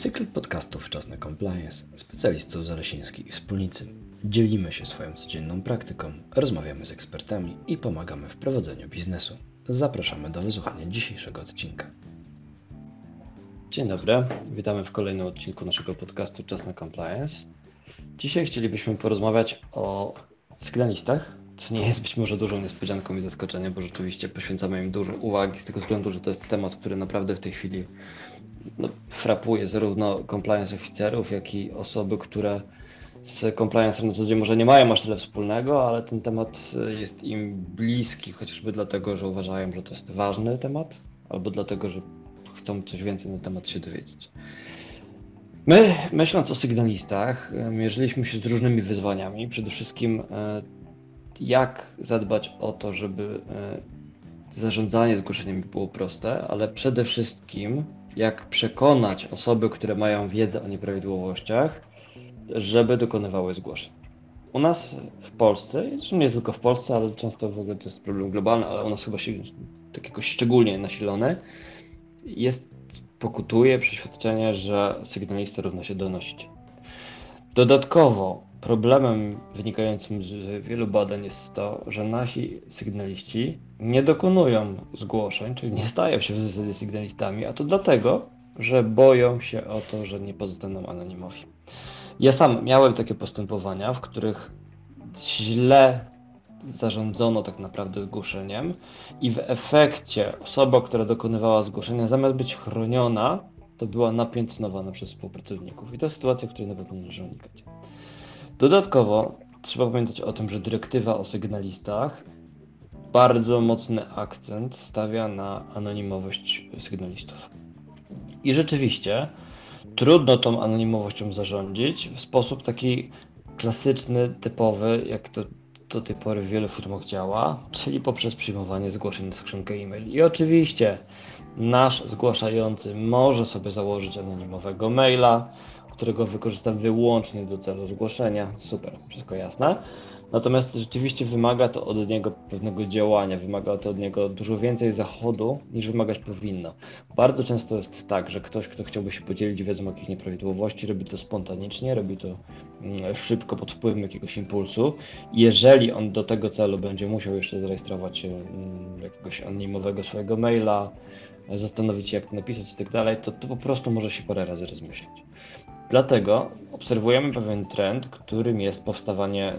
Cykl podcastów Czas na Compliance, specjalistów Zalesiński i wspólnicy. Dzielimy się swoją codzienną praktyką, rozmawiamy z ekspertami i pomagamy w prowadzeniu biznesu. Zapraszamy do wysłuchania dzisiejszego odcinka. Dzień dobry, witamy w kolejnym odcinku naszego podcastu Czas na Compliance. Dzisiaj chcielibyśmy porozmawiać o sygnalistach, co nie jest być może dużą niespodzianką i zaskoczeniem, bo rzeczywiście poświęcamy im dużo uwagi z tego względu, że to jest temat, który naprawdę w tej chwili no, frapuje zarówno compliance oficerów, jak i osoby, które z compliance na co dzień może nie mają aż tyle wspólnego, ale ten temat jest im bliski, chociażby dlatego, że uważają, że to jest ważny temat, albo dlatego, że chcą coś więcej na temat się dowiedzieć. My, myśląc o sygnalistach, mierzyliśmy się z różnymi wyzwaniami. Przede wszystkim, e, jak zadbać o to, żeby e, zarządzanie zgłoszeniami było proste, ale przede wszystkim, jak przekonać osoby, które mają wiedzę o nieprawidłowościach, żeby dokonywały zgłoszeń. U nas w Polsce, nie tylko w Polsce, ale często w ogóle to jest problem globalny, ale u nas chyba się tak jakoś szczególnie nasilony, jest, pokutuje przeświadczenie, że sygnalista równa się donosić. Dodatkowo problemem wynikającym z wielu badań jest to, że nasi sygnaliści nie dokonują zgłoszeń, czyli nie stają się w zasadzie sygnalistami, a to dlatego, że boją się o to, że nie pozostaną anonimowi. Ja sam miałem takie postępowania, w których źle zarządzono tak naprawdę zgłoszeniem i w efekcie osoba, która dokonywała zgłoszenia, zamiast być chroniona, to była napiętnowana przez współpracowników. I to jest sytuacja, której na pewno należy unikać. Dodatkowo trzeba pamiętać o tym, że dyrektywa o sygnalistach bardzo mocny akcent stawia na anonimowość sygnalistów. I rzeczywiście trudno tą anonimowością zarządzić w sposób taki klasyczny, typowy, jak to do tej pory w wielu firmach działa, czyli poprzez przyjmowanie zgłoszeń na skrzynkę e-mail. I oczywiście nasz zgłaszający może sobie założyć anonimowego maila, którego wykorzystam wyłącznie do celu zgłoszenia. Super, wszystko jasne. Natomiast rzeczywiście wymaga to od niego pewnego działania, wymaga to od niego dużo więcej zachodu niż wymagać powinno. Bardzo często jest tak, że ktoś, kto chciałby się podzielić wiedzą o jakiejś nieprawidłowości, robi to spontanicznie, robi to mm, szybko pod wpływem jakiegoś impulsu. Jeżeli on do tego celu będzie musiał jeszcze zarejestrować mm, jakiegoś anonimowego swojego maila, zastanowić się, jak to napisać i tak dalej, to, to po prostu może się parę razy rozmyśleć. Dlatego obserwujemy pewien trend, którym jest powstawanie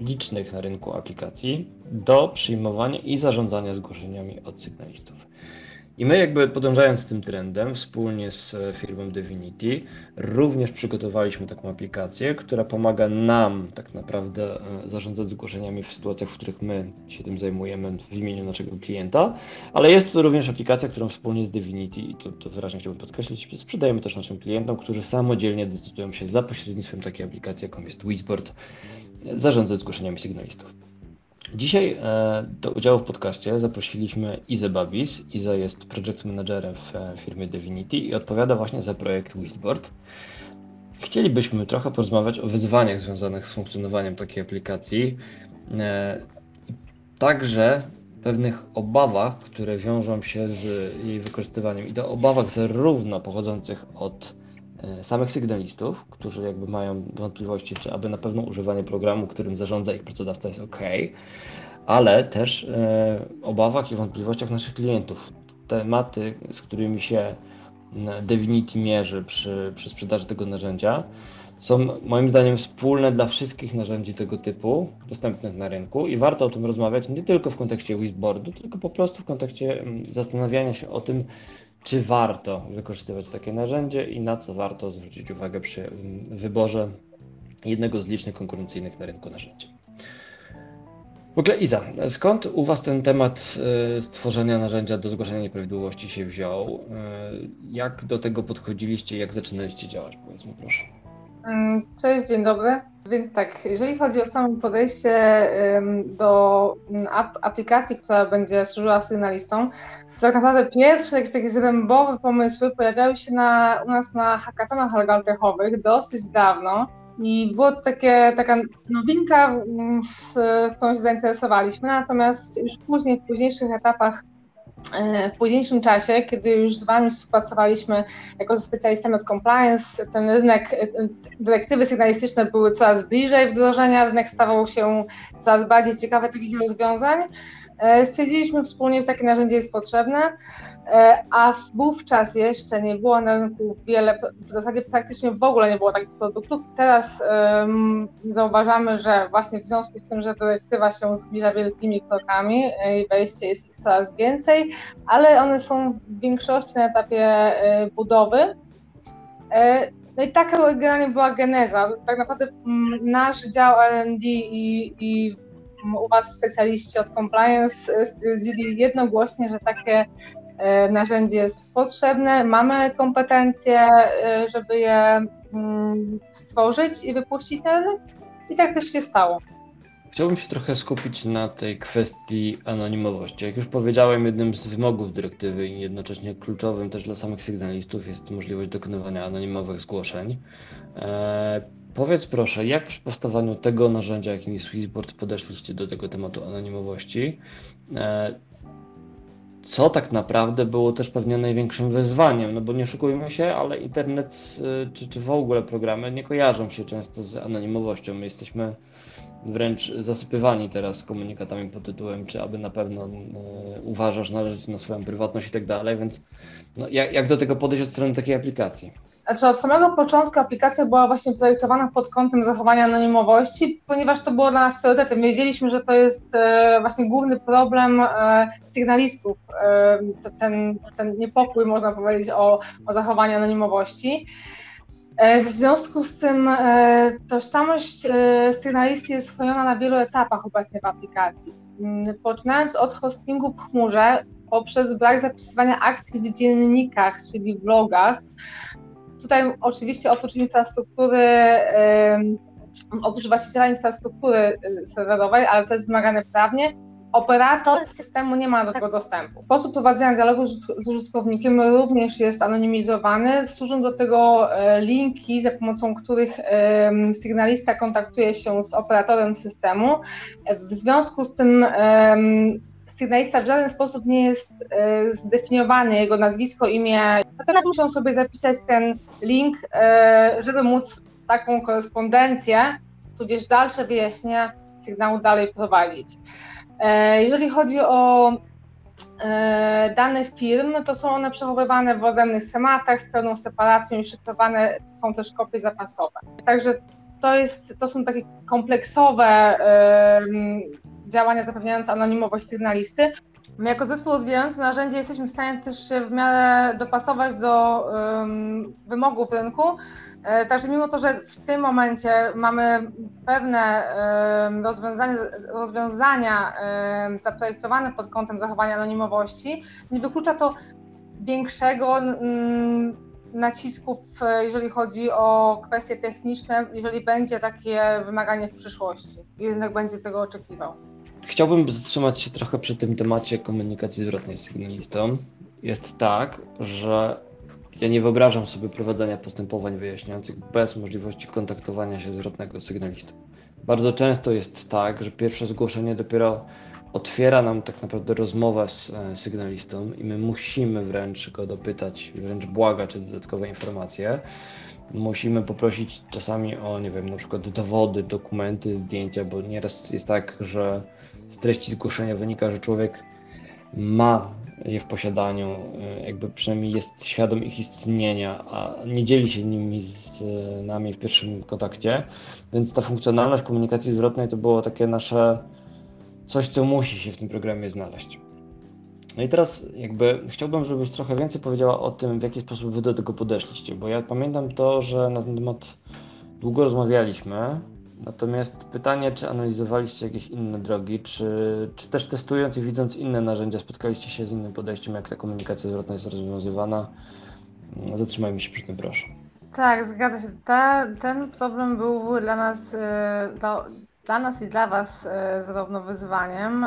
licznych na rynku aplikacji do przyjmowania i zarządzania zgłoszeniami od sygnalistów. I my jakby podążając tym trendem, wspólnie z e, firmą Divinity, również przygotowaliśmy taką aplikację, która pomaga nam tak naprawdę e, zarządzać zgłoszeniami w sytuacjach, w których my się tym zajmujemy w imieniu naszego klienta, ale jest to również aplikacja, którą wspólnie z Divinity, i to, to wyraźnie chciałbym podkreślić, sprzedajemy też naszym klientom, którzy samodzielnie decydują się za pośrednictwem takiej aplikacji, jaką jest Wizboard, zarządzać zgłoszeniami sygnalistów. Dzisiaj e, do udziału w podcaście zaprosiliśmy Izę Babis. Iza jest project managerem w e, firmie Divinity i odpowiada właśnie za projekt Wizboard. Chcielibyśmy trochę porozmawiać o wyzwaniach związanych z funkcjonowaniem takiej aplikacji, e, także pewnych obawach, które wiążą się z jej wykorzystywaniem i to obawach zarówno pochodzących od samych sygnalistów, którzy jakby mają wątpliwości, czy aby na pewno używanie programu, którym zarządza ich pracodawca jest ok, ale też e, obawach i wątpliwościach naszych klientów. Tematy, z którymi się Divinity mierzy przy, przy sprzedaży tego narzędzia, są moim zdaniem wspólne dla wszystkich narzędzi tego typu dostępnych na rynku i warto o tym rozmawiać nie tylko w kontekście Wizboardu, tylko po prostu w kontekście zastanawiania się o tym, czy warto wykorzystywać takie narzędzie i na co warto zwrócić uwagę przy mm, wyborze jednego z licznych konkurencyjnych na rynku narzędzi. W ogóle Iza, skąd u Was ten temat e, stworzenia narzędzia do zgłaszania nieprawidłowości się wziął? E, jak do tego podchodziliście, jak zaczynaliście działać? Powiedzmy proszę. Mm, cześć, dzień dobry. Więc tak, jeżeli chodzi o samo podejście do mm, aplikacji, która będzie służyła sygnalistom, to tak naprawdę pierwsze jakieś takie zrębowe pomysły pojawiały się na, u nas na hackathonach algaltechowych dosyć dawno. I było to takie, taka nowinka, w którą się zainteresowaliśmy, natomiast już później, w późniejszych etapach E, w późniejszym czasie, kiedy już z Wami współpracowaliśmy jako ze specjalistami od compliance, ten rynek, e, dyrektywy sygnalistyczne były coraz bliżej wdrożenia, rynek stawał się coraz bardziej ciekawy takich rozwiązań. E, stwierdziliśmy wspólnie, że takie narzędzie jest potrzebne, e, a wówczas jeszcze nie było na rynku wiele, w zasadzie praktycznie w ogóle nie było takich produktów. Teraz um, zauważamy, że właśnie w związku z tym, że dyrektywa się zbliża wielkimi krokami e, i wejście jest coraz więcej, ale one są w większości na etapie budowy. No i taka generalnie była geneza. Tak naprawdę nasz dział R&D i, i u Was specjaliści od compliance e, stwierdzili jednogłośnie, że takie e, narzędzie jest potrzebne, mamy kompetencje, e, żeby je mm, stworzyć i wypuścić na rynek i tak też się stało. Chciałbym się trochę skupić na tej kwestii anonimowości. Jak już powiedziałem, jednym z wymogów dyrektywy i jednocześnie kluczowym też dla samych sygnalistów jest możliwość dokonywania anonimowych zgłoszeń. Powiedz proszę, jak przy powstawaniu tego narzędzia, jakim jest Swissboard, podeszliście do tego tematu anonimowości? E, co tak naprawdę było też pewnie największym wyzwaniem? No bo nie oszukujmy się, ale internet e, czy, czy w ogóle programy nie kojarzą się często z anonimowością. My jesteśmy wręcz zasypywani teraz komunikatami pod tytułem, czy aby na pewno e, uważasz należeć na swoją prywatność i tak dalej, więc no, jak, jak do tego podejść od strony takiej aplikacji? Znaczy od samego początku aplikacja była właśnie projektowana pod kątem zachowania anonimowości, ponieważ to było dla nas priorytetem. Wiedzieliśmy, że to jest e, właśnie główny problem e, sygnalistów, e, ten, ten niepokój, można powiedzieć, o, o zachowaniu anonimowości. W związku z tym tożsamość sygnalisty jest chroniona na wielu etapach obecnie w aplikacji. Mm, poczynając od hostingu w chmurze, poprzez brak zapisywania akcji w dziennikach, czyli w logach, Tutaj oczywiście oprócz infrastruktury, oprócz właściciela infrastruktury y, serwerowej, ale to jest wymagane prawnie, operator systemu nie ma do tego dostępu. Sposób prowadzenia dialogu z użytkownikiem również jest anonimizowany. Służą do tego e, linki, za pomocą których sygnalista kontaktuje się z operatorem systemu. W związku z tym sygnalista w żaden sposób nie jest e, zdefiniowany, jego nazwisko, imię. Natomiast muszą sobie zapisać ten link, e, żeby móc taką korespondencję, tudzież dalsze wyjaśnienia sygnału dalej prowadzić. E, jeżeli chodzi o dane firm, to są one przechowywane w odrębnych schematach z pełną separacją i szyfrowane są też kopie zapasowe. Także to, jest, to są takie kompleksowe działania zapewniające anonimowość sygnalisty. My jako zespół rozwijający narzędzie jesteśmy w stanie też się w miarę dopasować do um, wymogów rynku. E, także mimo to, że w tym momencie mamy pewne rozwiązania, rozwiązania zaprojektowane pod kątem zachowania anonimowości, nie wyklucza to większego mm, nacisków, jeżeli chodzi o kwestie techniczne, jeżeli będzie takie wymaganie w przyszłości rynek będzie tego oczekiwał. Chciałbym zatrzymać się trochę przy tym temacie komunikacji zwrotnej z sygnalistą. Jest tak, że ja nie wyobrażam sobie prowadzenia postępowań wyjaśniających bez możliwości kontaktowania się zwrotnego sygnalistą. Bardzo często jest tak, że pierwsze zgłoszenie dopiero otwiera nam tak naprawdę rozmowę z e, sygnalistą i my musimy wręcz go dopytać, wręcz błagać o dodatkowe informacje. Musimy poprosić czasami o, nie wiem, na przykład dowody, dokumenty, zdjęcia, bo nieraz jest tak, że z treści zgłoszenia wynika, że człowiek ma je w posiadaniu, e, jakby przynajmniej jest świadom ich istnienia, a nie dzieli się nimi z nami w pierwszym kontakcie. Więc ta funkcjonalność komunikacji zwrotnej to było takie nasze coś, co musi się w tym programie znaleźć. No i teraz jakby chciałbym, żebyś trochę więcej powiedziała o tym, w jaki sposób wy do tego podeszliście, bo ja pamiętam to, że na ten temat długo rozmawialiśmy, natomiast pytanie, czy analizowaliście jakieś inne drogi, czy, czy też testując i widząc inne narzędzia, spotkaliście się z innym podejściem, jak ta komunikacja zwrotna jest rozwiązywana? Zatrzymajmy się przy tym, proszę. Tak, zgadza się. Ta, ten problem był dla nas, e, no, dla nas i dla Was e, zarówno wyzwaniem.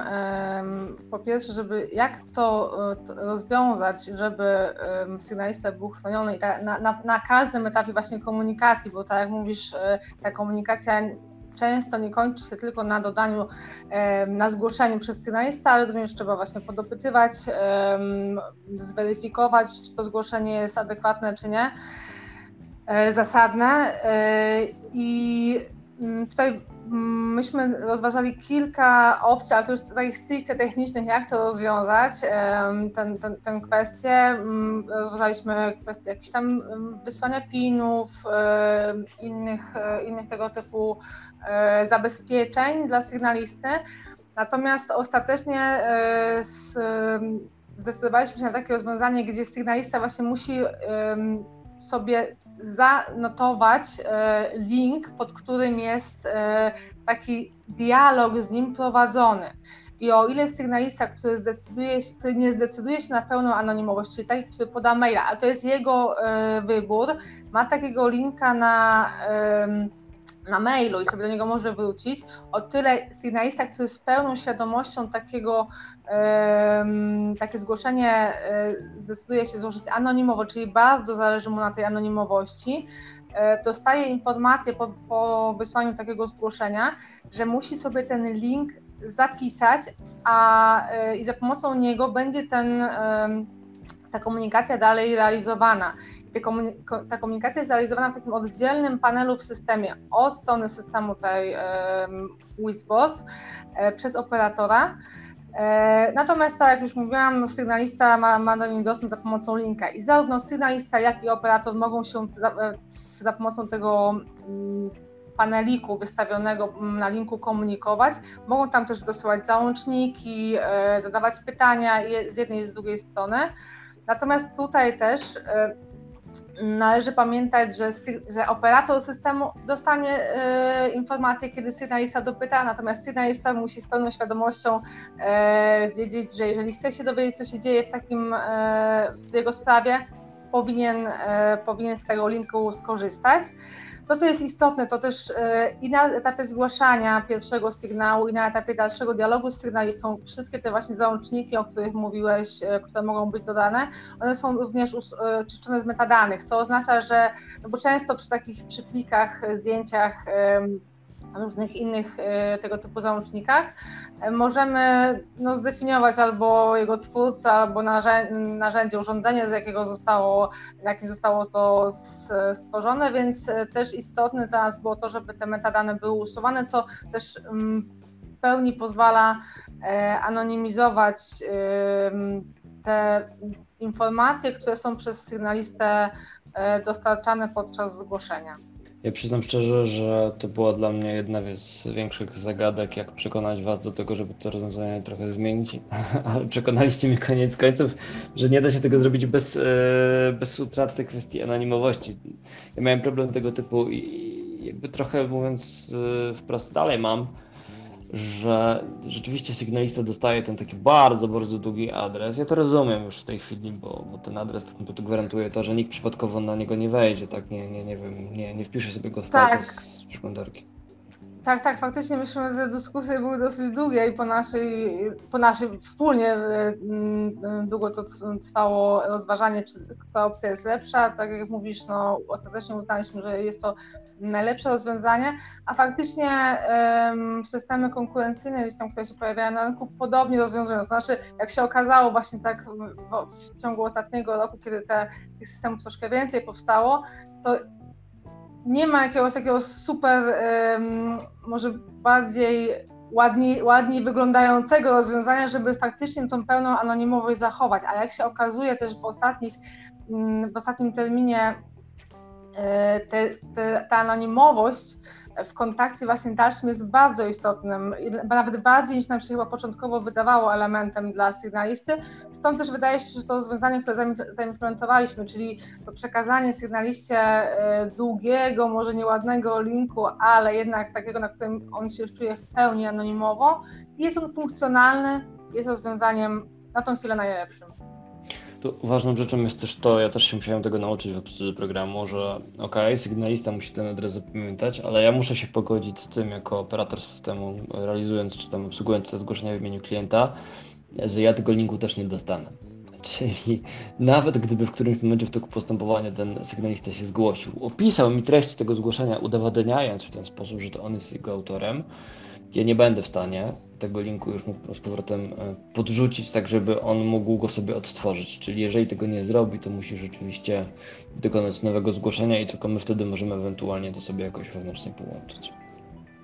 Po pierwsze, żeby jak to, e, rozwiązać, żeby sygnalista był chroniony na, na, na każdym etapie właśnie komunikacji, bo tak jak mówisz, ta komunikacja często nie kończy się tylko na dodaniu, na zgłoszeniu przez sygnalista, ale również trzeba właśnie podopytywać, zweryfikować, czy to zgłoszenie jest adekwatne, czy nie, e, zasadne. E, I mm, tutaj myśmy rozważali kilka opcji, ale to już takich stricte technicznych, jak to rozwiązać, ten, ten, tę kwestię. Mm, rozważaliśmy kwestię jakichś tam wysłania pinów, innych, e, innych tego typu e, zabezpieczeń dla sygnalisty. Natomiast ostatecznie e, zdecydowaliśmy się na takie rozwiązanie, gdzie sygnalista właśnie musi sobie zanotować e, link, pod którym jest e, taki dialog z nim prowadzony. I o ile sygnalista, który, zdecyduje, który nie zdecyduje się na pełną anonimowość, czyli taki, który poda maila, a to jest jego e, wybór, ma takiego linka na na mailu i sobie do niego może wrócić, o tyle sygnalista, który z pełną świadomością takiego, um, takie zgłoszenie um, zdecyduje się złożyć anonimowo, czyli bardzo zależy mu na tej anonimowości, um, dostaje informację po, po wysłaniu takiego zgłoszenia, że musi sobie ten link zapisać, a e, i za pomocą niego będzie ten ta komunikacja dalej realizowana ta komunikacja jest realizowana w takim oddzielnym panelu w systemie od strony systemu tej WISBOT e, przez operatora. E, natomiast, tak jak już mówiłam, sygnalista ma, ma do niej dostęp za pomocą linka i zarówno sygnalista, jak i operator mogą się za, e, za pomocą tego mm, paneliku wystawionego mm, na linku komunikować. Mogą tam też dosyłać załączniki, zadawać pytania z jednej i z drugiej strony. Natomiast tutaj też należy pamiętać, że, że operator systemu dostanie e, informację, kiedy sygnalista dopyta, natomiast sygnalista musi z pełną świadomością e, wiedzieć, że jeżeli chce się dowiedzieć, co się dzieje w takim w jego sprawie, powinien, e, powinien z tego linku skorzystać. To, co jest istotne, to też e, i na etapie zgłaszania pierwszego sygnału, i na etapie dalszego dialogu z sygnalistą, wszystkie te właśnie załączniki, o których mówiłeś, e, które mogą być dodane, one są również czyszczone z metadanych, co oznacza, że, no bo często przy takich przyplikach, zdjęciach, różnych innych e, tego typu załącznikach, e, możemy no, zdefiniować albo jego twórcę, albo narzędzie, urządzenie, z jakiego zostało, jakim zostało to stworzone, więc e, też istotne dla nas było to, żeby te metadane były usuwane, co też mm, w pełni pozwala anonimizować te informacje, które są przez sygnalistę dostarczane podczas zgłoszenia. Ja przyznam szczerze, że to była dla mnie jedna z większych zagadek, jak przekonać Was do tego, żeby to rozwiązanie trochę zmienić, ale przekonaliście mnie koniec końców, że nie da się tego zrobić bez, e, bez utraty kwestii anonimowości. Ja miałem problem tego typu i jakby trochę mówiąc e, wprost dalej mam, że rzeczywiście sygnalista dostaje ten taki bardzo, bardzo długi adres. Ja to rozumiem już w tej chwili, bo, bo ten adres tak gwarantuje to, że nikt przypadkowo na niego nie wejdzie, tak? Nie, nie, nie wiem, nie, nie wpisze sobie go w tak. z przeglądarki. Tak, tak, faktycznie myślę, że dyskusje były dosyć długie i po naszej, po naszej wspólnie mm, długo to trwało rozważanie, czy która opcja jest lepsza. Tak jak mówisz, no, ostatecznie uznaliśmy, że jest to najlepsze rozwiązanie, a faktycznie systemy konkurencyjne gdzieś tam, które się pojawiają na rynku, podobnie rozwiązują. Znaczy, jak się okazało właśnie tak w, w ciągu ostatniego roku, kiedy te, tych systemów troszkę więcej powstało, to nie ma jakiegoś takiego super, um, może bardziej ładniej, ładniej wyglądającego rozwiązania, żeby faktycznie tą pełną anonimowość zachować. A jak się okazuje też w, ostatnich, w ostatnim terminie te, te, ta anonimowość w kontakcie właśnie dalszym jest bardzo istotnym, nawet bardziej niż nam się chyba początkowo wydawało elementem dla sygnalisty. Stąd też wydaje się, że to rozwiązanie, które zaimplementowaliśmy, czyli to przekazanie sygnaliście e, długiego, może nieładnego linku, ale jednak takiego, na którym on się czuje w pełni anonimowo, jest on funkcjonalny, jest rozwiązaniem na tą chwilę najlepszym. Tu ważną rzeczą jest też to, ja też się musiałem tego nauczyć w obsłudze programu, że ok, sygnalista musi ten adres zapamiętać, ale ja muszę się pogodzić z tym jako operator systemu, realizując czy tam obsługując te zgłoszenia w imieniu klienta, że ja tego linku też nie dostanę. Czyli nawet gdyby w którymś momencie w toku postępowania ten sygnalista się zgłosił, opisał mi treść tego zgłoszenia, udowadniając w ten sposób, że to on jest jego autorem, ja nie będę w stanie tego linku już mu z powrotem e, podrzucić, tak żeby on mógł go sobie odtworzyć. Czyli jeżeli tego nie zrobi, to musi rzeczywiście dokonać nowego zgłoszenia i tylko my wtedy możemy ewentualnie to sobie jakoś wewnętrznie połączyć.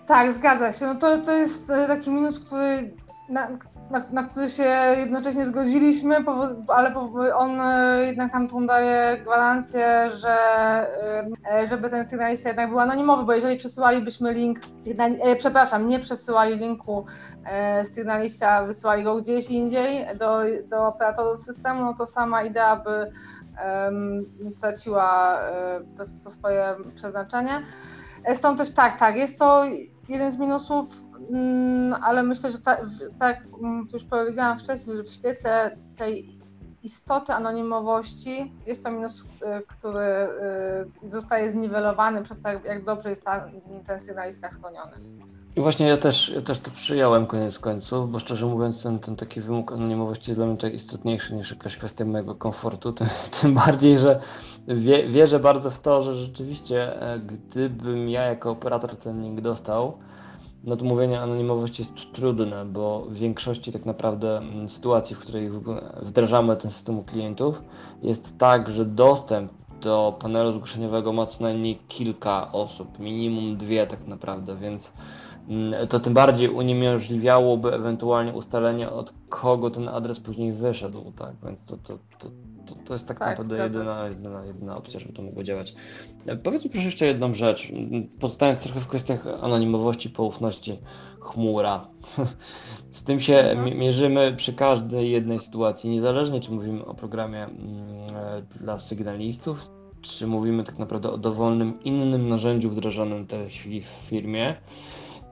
Tak, zgadza się. No to, to jest e, taki minus, który na, na, na który się jednocześnie zgodziliśmy, ale on e, jednak nam tu daje gwarancję, że e, żeby ten sygnalista jednak był anonimowy, bo jeżeli przesyłalibyśmy link, przepraszam, nie przesyłali linku sygnalista, wysyłali go gdzieś indziej do, do operatorów systemu, no to sama idea by um, traciła to, to swoje przeznaczenie. Stąd też tak, tak, jest to jeden z minusów, ale myślę, że tak, tak jak już powiedziałam wcześniej, że w świetle tej istoty anonimowości jest to minus, y, który y, zostaje zniwelowany przez to, jak dobrze jest ta, ten sygnalista chroniony. I właśnie ja też, ja też to przyjąłem koniec końców, bo szczerze mówiąc ten, ten taki wymóg anonimowości jest dla mnie tutaj istotniejszy niż jakaś kwestia mojego komfortu, tym, tym bardziej, że wie, wierzę bardzo w to, że rzeczywiście e, gdybym ja jako operator ten link dostał, to mówienie anonimowości jest trudne, bo w większości tak naprawdę mm, sytuacji, w której wdrażamy ten system u klientów, jest tak, że dostęp do panelu zgłoszeniowego ma co najmniej kilka osób, minimum dwie tak naprawdę, więc Mm, to tym bardziej uniemożliwiałoby ewentualnie ustalenie, od kogo ten adres później wyszedł, tak? Więc to, to, to, to, to jest tak, tak naprawdę jedyna, jedyna, jedyna opcja, żeby to mogło działać. E, powiedz mi proszę jeszcze jedną rzecz, pozostając trochę w kwestiach anonimowości, poufności, chmura. Z tym się mhm. mierzymy przy każdej jednej sytuacji, niezależnie czy mówimy o programie mm, e, dla sygnalistów, czy mówimy tak naprawdę o dowolnym innym narzędziu wdrażanym w tej chwili w firmie.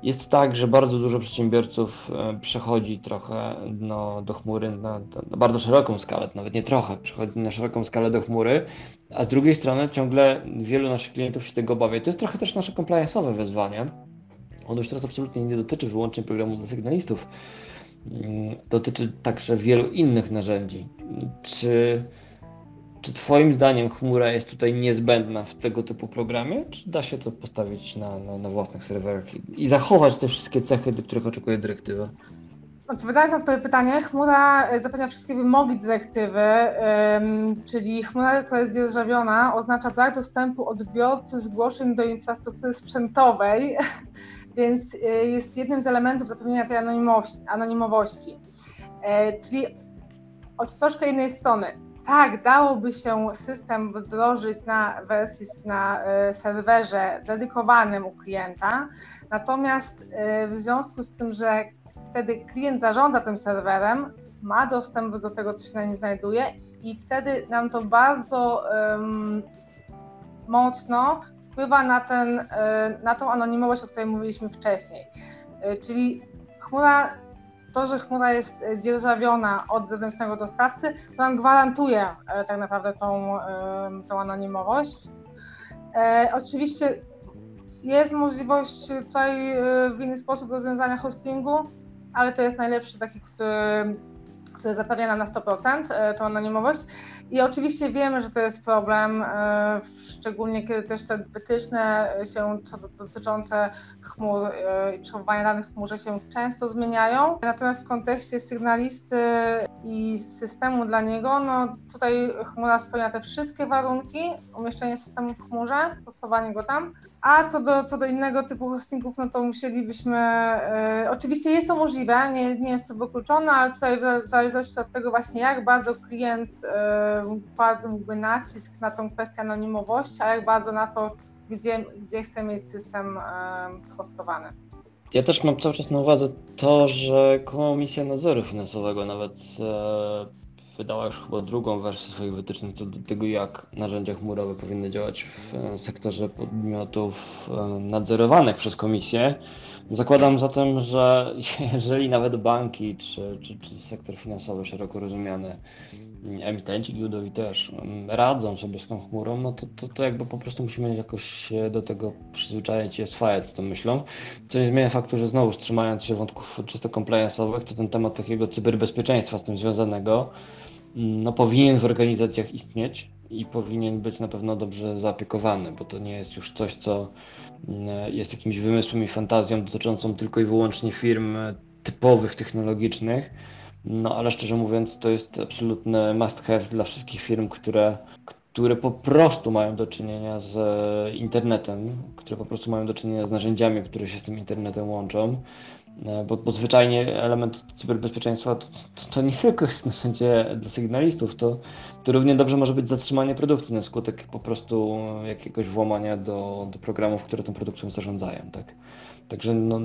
Jest tak, że bardzo dużo przedsiębiorców e, przechodzi trochę no, do chmury na, na, bardzo szeroką skalę, nawet nie trochę, przechodzi na szeroką skalę do chmury, a z drugiej strony ciągle wielu naszych klientów się tego obawia. To jest trochę też nasze compliance'owe wyzwanie. Ono już teraz absolutnie nie dotyczy wyłącznie programu dla sygnalistów. Mm, dotyczy także wielu innych narzędzi. Czy czy Twoim zdaniem chmura jest tutaj niezbędna w tego typu programie, czy da się to postawić na, na, na własnych serwerach i, zachować te wszystkie cechy, do których oczekuje dyrektywa? Odpowiadając na Twoje pytanie, chmura e, zapewnia wszystkie wymogi dyrektywy, czyli chmura, która jest dzierżawiona, oznacza brak dostępu odbiorcy zgłoszeń do infrastruktury sprzętowej, więc e, jest jednym z elementów zapewnienia tej anonimowości. E, czyli od troszkę innej strony tak, dałoby się system wdrożyć na wersji na e, serwerze dedykowanym u klienta, natomiast e, w związku z tym, że wtedy klient zarządza tym serwerem, ma dostęp do tego, co się na nim znajduje i wtedy nam to bardzo um, mocno wpływa na, ten, e, na tą anonimowość, o której mówiliśmy wcześniej. Czyli chmura to, że chmura jest e, dzierżawiona od zewnętrznego dostawcy, to nam gwarantuje e, tak naprawdę tą, tą anonimowość. E, oczywiście jest możliwość tutaj w inny sposób rozwiązania hostingu, ale to jest najlepszy taki, który zapewnia nam na 100% e, tą anonimowość. I oczywiście wiemy, że to jest problem, e, szczególnie kiedy też te wytyczne się co do, dotyczące chmur e, i przechowywania danych w chmurze się często zmieniają. Natomiast w kontekście sygnalisty i systemu dla niego, no tutaj chmura spełnia te wszystkie warunki, umieszczenie systemu w chmurze, postawanie go tam, a co do, co do innego typu hostingów, no to musielibyśmy, e, oczywiście jest to możliwe, nie, nie jest to wykluczone, ale tutaj w zależności od tego właśnie jak bardzo klient e, kładłby nacisk na tą kwestię anonimowości, a jak bardzo na to, gdzie, gdzie chce mieć system e, hostowany. Ja też mam cały czas na uwadze to, że Komisja Nadzoru Finansowego nawet e, wydała już chyba drugą wersję swoich wytycznych co do tego, jak narzędzia chmurowe powinny działać w e, sektorze podmiotów e, nadzorowanych przez komisję. Zakładam zatem, że jeżeli nawet banki czy, czy, czy sektor finansowy szeroko rozumiany, emitenci giełdowi też radzą sobie z tą chmurą, no to, to, to jakby po prostu musimy jakoś się do tego przyzwyczaić i oswajać z tą myślą. Co nie zmienia faktu, że znowu trzymając się wątków czysto compliance'owych, to ten temat takiego cyberbezpieczeństwa z tym związanego no, powinien w organizacjach istnieć i powinien być na pewno dobrze zaopiekowany, bo to nie jest już coś, co mm, jest jakimś wymysłem i fantazją dotyczącą tylko i wyłącznie firm typowych, technologicznych. No ale szczerze mówiąc, to jest absolutny must have dla wszystkich firm, które, które po prostu mają do czynienia z internetem, które po prostu mają do czynienia z narzędziami, które się z tym internetem łączą. E, bo, bo zwyczajnie element cyberbezpieczeństwa to, to, to, nie tylko jest narzędzie dla sygnalistów, to, to równie dobrze może być zatrzymanie produkcji na skutek po prostu jakiegoś włamania do, do programów, które tą produkcją zarządzają. Tak? Także no,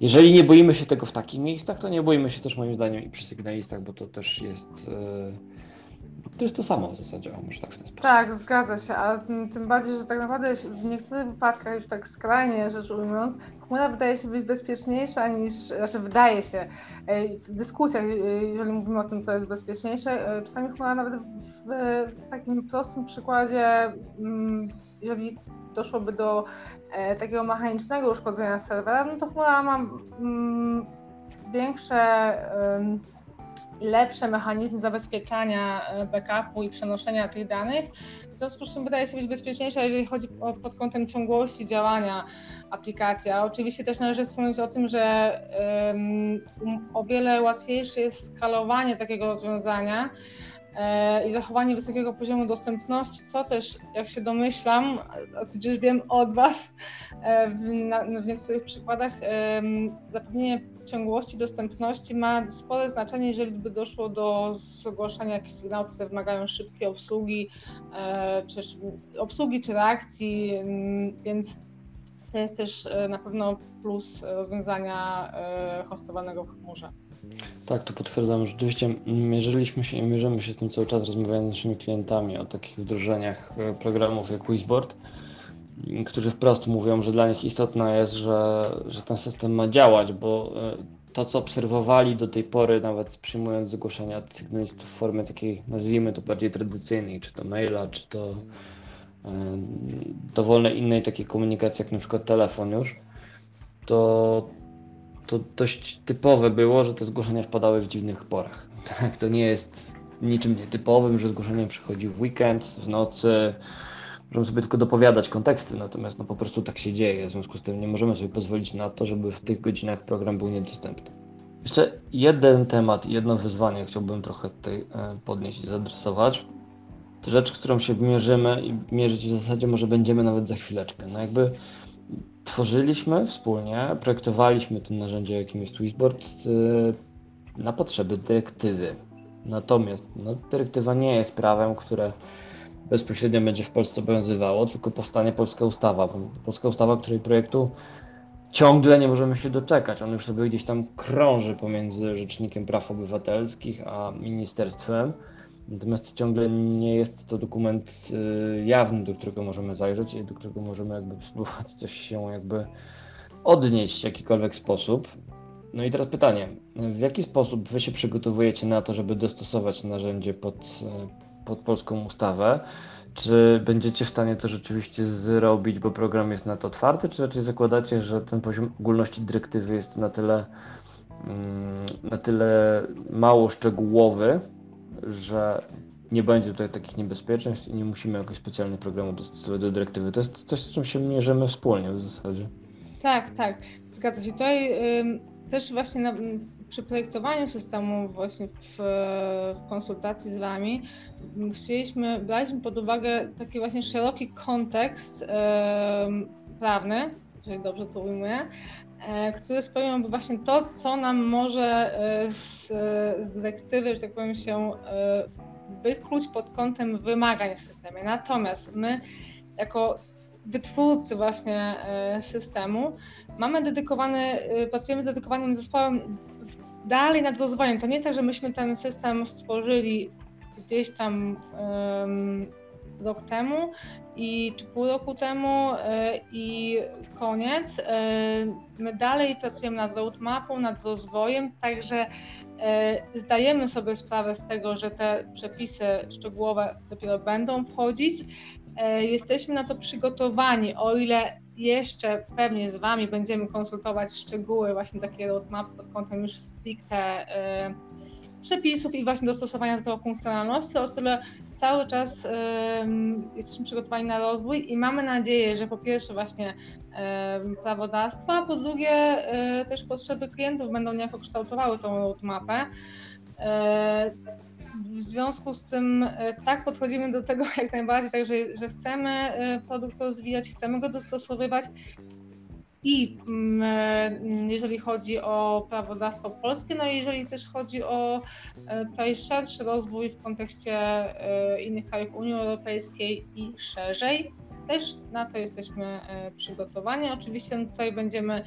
jeżeli nie boimy się tego w takich miejscach, to nie boimy się też moim zdaniem i przy sygnalistach, bo to też jest. Yy to jest to samo w zasadzie, może tak w ten sposób. Tak, zgadza się, ale tym bardziej, że tak naprawdę w niektórych wypadkach, już tak skrajnie rzecz ujmując, chmura wydaje się być bezpieczniejsza niż, znaczy wydaje się, w dyskusjach, e, jeżeli mówimy o tym, co jest bezpieczniejsze, e, czasami chmura nawet w takim prostym przykładzie, mm, jeżeli doszłoby do e, takiego mechanicznego uszkodzenia serwera, no to chmura ma mm, większe lepsze mechanizmy zabezpieczania e, backupu i przenoszenia tych danych. W związku z czym wydaje się być bezpieczniejsza, jeżeli chodzi o, pod kątem ciągłości działania aplikacji. A oczywiście też należy wspomnieć o tym, że um, o wiele łatwiejsze jest skalowanie takiego rozwiązania e, i zachowanie wysokiego poziomu dostępności, co też, jak się domyślam, tudzież wiem od Was, e, w, na, w niektórych przykładach zapewnienie ciągłości dostępności ma spore znaczenie, jeżeli by doszło do zgłaszania jakichś sygnałów, które wymagają szybkiej obsługi, e, czy obsługi, czy reakcji, mm, więc to jest też e, na pewno plus rozwiązania e, hostowanego w chmurze. Tak, to potwierdzam. Rzeczywiście mierzyliśmy się i mierzymy się z tym cały czas, rozmawiając z naszymi klientami o takich wdrożeniach programów jak Wizboard którzy wprost mówią, że dla nich istotne jest, że, że ten system ma działać, bo e, to, co obserwowali do tej pory, nawet przyjmując zgłoszenia od sygnalistów w formie takiej, nazwijmy to bardziej tradycyjnej, czy to maila, czy to e, dowolnej innej takiej komunikacji, jak na przykład telefon już, to, to dość typowe było, że te zgłoszenia wpadały w dziwnych porach. Tak, to nie jest niczym nietypowym, że zgłoszenie przychodzi w weekend, w nocy, Możemy sobie tylko dopowiadać konteksty, natomiast no po prostu tak się dzieje. W związku z tym nie możemy sobie pozwolić na to, żeby w tych godzinach program był niedostępny. Jeszcze jeden temat, jedno wyzwanie chciałbym trochę tutaj e, podnieść i zadresować. To rzecz, którą się mierzymy i mierzyć w zasadzie może będziemy nawet za chwileczkę. No jakby tworzyliśmy wspólnie, projektowaliśmy to narzędzie, jakim jest Twistboard e, na potrzeby dyrektywy. Natomiast no, dyrektywa nie jest prawem, które bezpośrednio będzie w Polsce obowiązywało, tylko powstanie polska ustawa. Polska ustawa, której projektu ciągle nie możemy się doczekać. On już sobie gdzieś tam krąży pomiędzy Rzecznikiem Praw Obywatelskich a ministerstwem. Natomiast ciągle nie jest to dokument y, jawny, do którego możemy zajrzeć i do którego możemy jakby spróbować coś się jakby odnieść w jakikolwiek sposób. No i teraz pytanie, w jaki sposób wy się przygotowujecie na to, żeby dostosować narzędzie pod y, pod polską ustawę. Czy będziecie w stanie to rzeczywiście zrobić, bo program jest na to otwarty, czy raczej zakładacie, że ten poziom ogólności dyrektywy jest na tyle, mm, na tyle mało szczegółowy, że nie będzie tutaj takich niebezpieczeństw i nie musimy jakoś specjalnie programu dostosować do dyrektywy. To jest coś, z czym się mierzymy wspólnie w zasadzie. Tak, tak, zgadza się. Tutaj też właśnie na, przy projektowaniu systemu, właśnie w, w, konsultacji z Wami, chcieliśmy, braliśmy pod uwagę taki właśnie szeroki kontekst e, prawny, jeżeli dobrze to ujmuję, e, który spełniałby właśnie to, co nam może e, z, z dyrektywy, że tak powiem, się e, wykluć pod kątem wymagań w systemie. Natomiast my jako wytwórcy właśnie e, systemu, mamy dedykowany, e, pracujemy z dedykowanym zespołem dalej nad rozwojem. To nie jest tak, że myśmy ten system stworzyli gdzieś tam um, rok temu i czy pół roku temu e, i koniec. My dalej pracujemy nad roadmapą, nad rozwojem, także zdajemy sobie sprawę z tego, że te przepisy szczegółowe dopiero będą wchodzić. Jesteśmy na to przygotowani, o ile jeszcze pewnie z Wami będziemy konsultować szczegóły właśnie takie roadmap pod kątem już stricte e, przepisów i właśnie dostosowania do tego funkcjonalności. O tyle cały czas jesteśmy przygotowani na rozwój i mamy nadzieję, że po pierwsze właśnie prawodawstwo, a po drugie e, też potrzeby klientów będą niejako kształtowały tą roadmapę. E, w związku z tym e, tak podchodzimy do tego jak najbardziej, także że chcemy produkt rozwijać, chcemy go dostosowywać i mm, e, jeżeli chodzi o prawodawstwo polskie, no i jeżeli też chodzi o e, tutaj szerszy rozwój w kontekście e, innych krajów Unii Europejskiej i szerzej, też na to jesteśmy przygotowani. Oczywiście tutaj będziemy,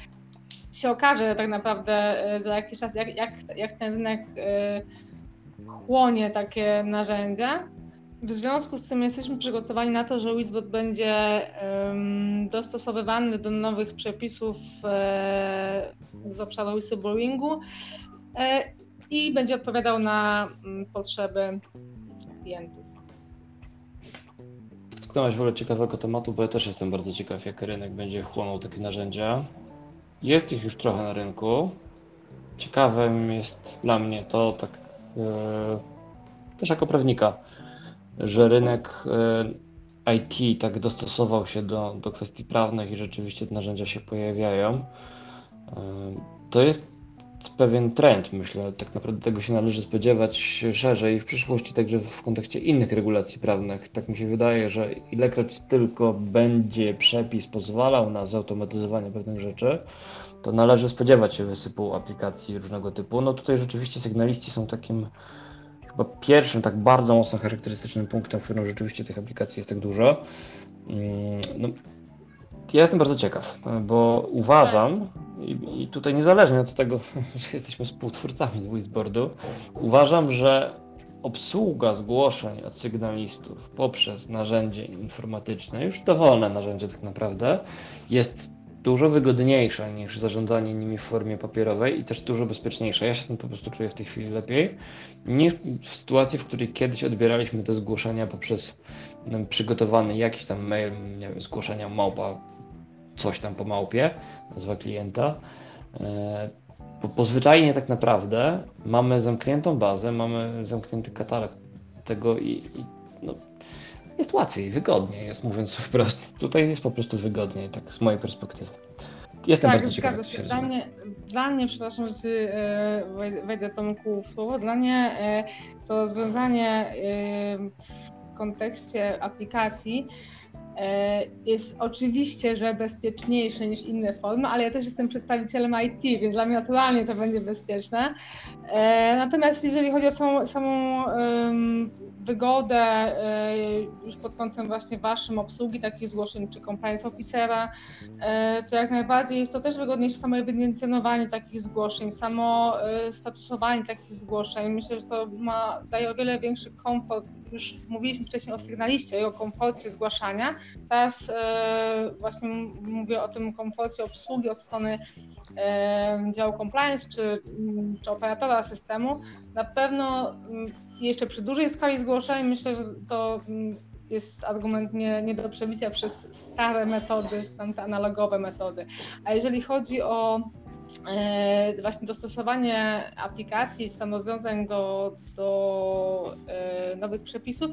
się okaże tak naprawdę za jakiś czas, jak, jak, jak ten rynek chłonie takie narzędzia. W związku z tym jesteśmy przygotowani na to, że Wizbot będzie dostosowywany do nowych przepisów e, z obszaru whistleblowingu e, i będzie odpowiadał na um, potrzeby klientów. Dotknąłeś w ogóle ciekawego tematu, bo ja też jestem bardzo ciekaw, jak rynek będzie chłonął takie narzędzia. Jest ich już trochę na rynku. Ciekawym jest dla mnie to tak też jako prawnika że rynek e, IT tak dostosował się do, do kwestii prawnych i rzeczywiście te narzędzia się pojawiają. E, to jest pewien trend, myślę. Tak naprawdę tego się należy spodziewać szerzej w przyszłości, także w kontekście innych regulacji prawnych. Tak mi się wydaje, że ilekroć tylko będzie przepis pozwalał na zautomatyzowanie pewnych rzeczy, to należy spodziewać się wysypu aplikacji różnego typu. No tutaj rzeczywiście sygnaliści są takim chyba pierwszym tak bardzo mocno charakterystycznym punktem, w którym rzeczywiście tych aplikacji jest tak dużo. Mm, no, ja jestem bardzo ciekaw, bo uważam, i, tutaj niezależnie od tego, że jesteśmy współtwórcami Wizboardu, uważam, że obsługa zgłoszeń od sygnalistów poprzez narzędzie informatyczne, już dowolne narzędzie tak naprawdę, jest dużo wygodniejsza niż zarządzanie nimi w formie papierowej i też dużo bezpieczniejsza. Ja się tym po prostu czuję w tej chwili lepiej niż w sytuacji, w której kiedyś odbieraliśmy te zgłoszenia poprzez przygotowany jakiś tam mail, nie wiem, zgłoszenia małpa, coś tam po małpie, nazwa klienta. E, bo tak naprawdę mamy zamkniętą bazę, mamy zamknięty katalog tego i, i no, jest łatwiej, wygodniej, jest mówiąc wprost. Tutaj jest po prostu wygodniej, tak z mojej perspektywy. Jestem tak, bardzo ciekawy. Się. Dla mnie, dla mnie, przepraszam, że ty, e, wejdę Tomku w słowo, dla mnie e, to rozwiązanie e, w kontekście aplikacji jest oczywiście, że bezpieczniejsze niż inne formy, ale ja też jestem przedstawicielem IT, więc dla mnie naturalnie to będzie bezpieczne. E, natomiast jeżeli chodzi o samą, samą wygodę e, już pod kątem właśnie waszym obsługi takich zgłoszeń czy compliance officera, to jak najbardziej jest to też wygodniejsze samo ewidencjonowanie takich zgłoszeń, samo statusowanie takich zgłoszeń. Myślę, że to ma, daje o wiele większy komfort. Już mówiliśmy wcześniej o sygnaliście o komforcie zgłaszania, Teraz e, właśnie mówię o tym komforcie obsługi od strony e, działu compliance czy, czy operatora systemu. Na pewno jeszcze przy dużej skali zgłoszeń myślę, że to jest argument nie, nie do przebicia przez stare metody, tam te analogowe metody. A jeżeli chodzi o właśnie dostosowanie aplikacji czy tam rozwiązań do, do e, nowych przepisów,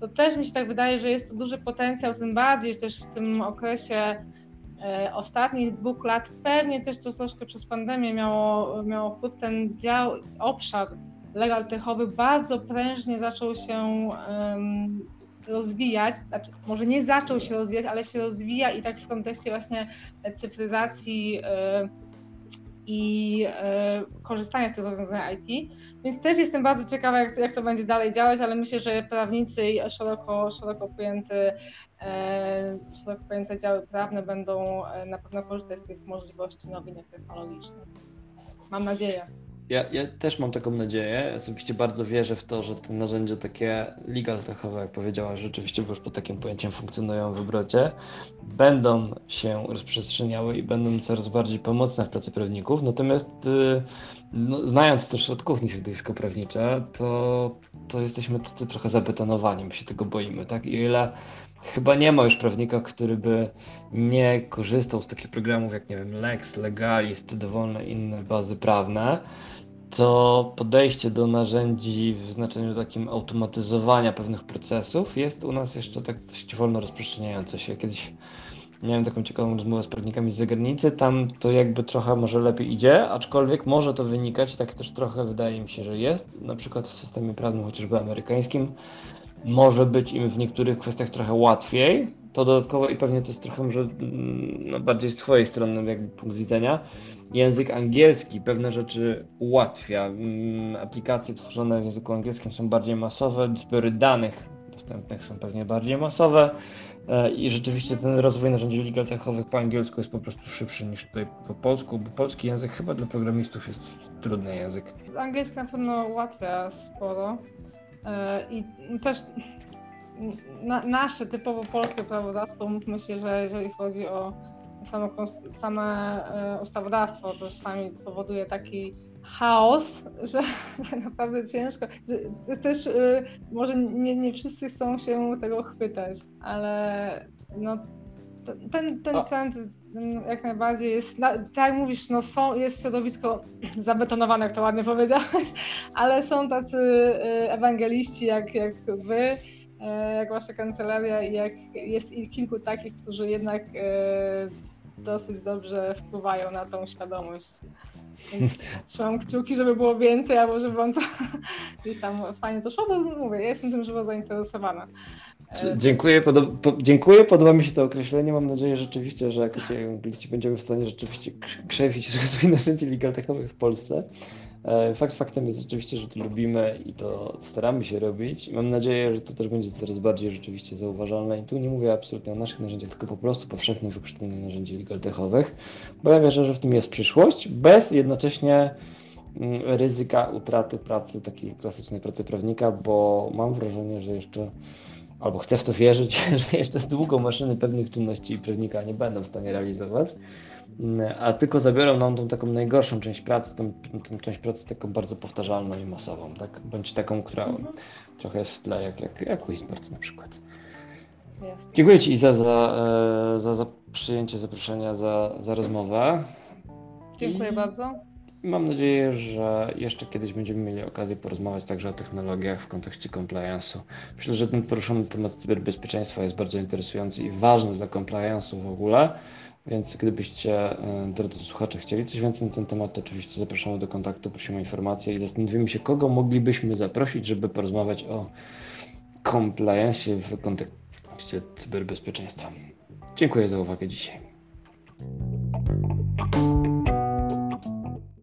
to też mi się tak wydaje, że jest to duży potencjał, tym bardziej, że też w tym okresie e, ostatnich dwóch lat pewnie też to troszkę przez pandemię miało, miało wpływ. Ten dział, obszar legal techowy bardzo prężnie zaczął się um, rozwijać, znaczy może nie zaczął się rozwijać, ale się rozwija i tak w kontekście właśnie cyfryzacji i e, korzystania z tych rozwiązań IT. Więc też jestem bardzo ciekawa, jak, jak to będzie dalej działać, ale myślę, że prawnicy i szeroko, szeroko, pojęte, e, szeroko pojęte działy prawne będą e, na pewno korzystać z tych możliwości nowinek technologicznych. Mam nadzieję. Ja, ja, też mam taką nadzieję. Osobiście bardzo wierzę w to, że te narzędzia takie legal techowe, jak powiedziałaś, rzeczywiście już pod takim pojęciem funkcjonują w obrocie, będą się rozprzestrzeniały i będą coraz bardziej pomocne w pracy prawników. Natomiast y, no, znając też od kuchni środowisko prawnicze, to, to jesteśmy tacy trochę zabetonowani, my się tego boimy, tak? I ile chyba nie ma już prawnika, który by nie korzystał z takich programów jak, nie wiem, Lex, Legalist, dowolne inne bazy prawne, to podejście do narzędzi w znaczeniu takim automatyzowania pewnych procesów jest u nas jeszcze tak dość wolno rozprzestrzeniające się. Kiedyś miałem taką ciekawą rozmowę z prawnikami z zagranicy, tam to jakby trochę może lepiej idzie, aczkolwiek może to wynikać, tak też trochę wydaje mi się, że jest, na przykład w systemie prawnym chociażby amerykańskim, może być im w niektórych kwestiach trochę łatwiej, to dodatkowo i pewnie to jest trochę może mm, no, bardziej z Twojej strony jakby punkt widzenia, język angielski pewne rzeczy ułatwia. Mm, Aplikacje tworzone w języku angielskim są bardziej masowe, zbiory danych dostępnych są pewnie bardziej masowe e, i rzeczywiście ten rozwój narzędzi legal techowych po angielsku jest po prostu szybszy niż tutaj po polsku, bo polski język chyba dla programistów jest trudny język. Angielski na pewno ułatwia sporo. E, I też na, nasze typowo polskie prawodawstwo, mówmy się, że jeżeli chodzi o samo, same e, ustawodawstwo, to czasami powoduje taki chaos, że tak naprawdę ciężko. Że też e, może nie, nie wszyscy chcą się tego chwytać, ale no, ten, ten trend mm, jak najbardziej jest, na, tak jak mówisz, no są, jest środowisko zabetonowane, jak to ładnie powiedziałeś, ale są tacy e, ewangeliści jak, jak wy, jak wasza kancelaria i jak jest kilku takich, którzy jednak e, dosyć dobrze wpływają na tą świadomość. Więc trzymam kciuki, żeby było więcej, albo żeby wam to gdzieś tam fajnie to szło, bo mówię, ja jestem tym żywo zainteresowana. E, Dziękuję, podo- po- dziękuję, podoba mi się to określenie. Mam nadzieję rzeczywiście, że jako angliści będziemy w stanie rzeczywiście krz- krzewić rozwój narzędzi legal w Polsce. E, Fakt faktem jest rzeczywiście, że to lubimy i to staramy się robić. Mam nadzieję, że to też będzie coraz bardziej rzeczywiście zauważalne. I tu nie mówię absolutnie o naszych narzędziach, tylko po prostu powszechnym wykorzystaniu narzędzi legal bo ja wierzę, że w tym jest przyszłość, bez jednocześnie mm, ryzyka utraty pracy, takiej klasycznej pracy prawnika, bo mam wrażenie, że jeszcze albo chcę w to wierzyć, że jeszcze długo maszyny pewnych czynności prawnika nie będą w stanie realizować, a tylko zabiorą nam tą taką najgorszą część pracy, tą, tą część pracy taką bardzo powtarzalną i masową, tak? bądź taką, która Mhm. trochę jest w tle, jak, jak, jak Whisper na przykład. Jest. Dziękuję Ci Iza za, e, za, za przyjęcie zaproszenia, za, za rozmowę. Dziękuję I- bardzo. Mam nadzieję, że jeszcze kiedyś będziemy mieli okazję porozmawiać także o technologiach w kontekście compliance'u. Myślę, że ten poruszony temat cyberbezpieczeństwa jest bardzo interesujący i ważny dla compliance'u w ogóle, więc gdybyście, e, drodzy słuchacze, chcieli coś więcej na ten temat, to oczywiście zapraszamy do kontaktu, prosimy o informacje i zastanowimy się, kogo moglibyśmy zaprosić, żeby porozmawiać o compliance w kontekście cyberbezpieczeństwa. Dziękuję za uwagę dzisiaj.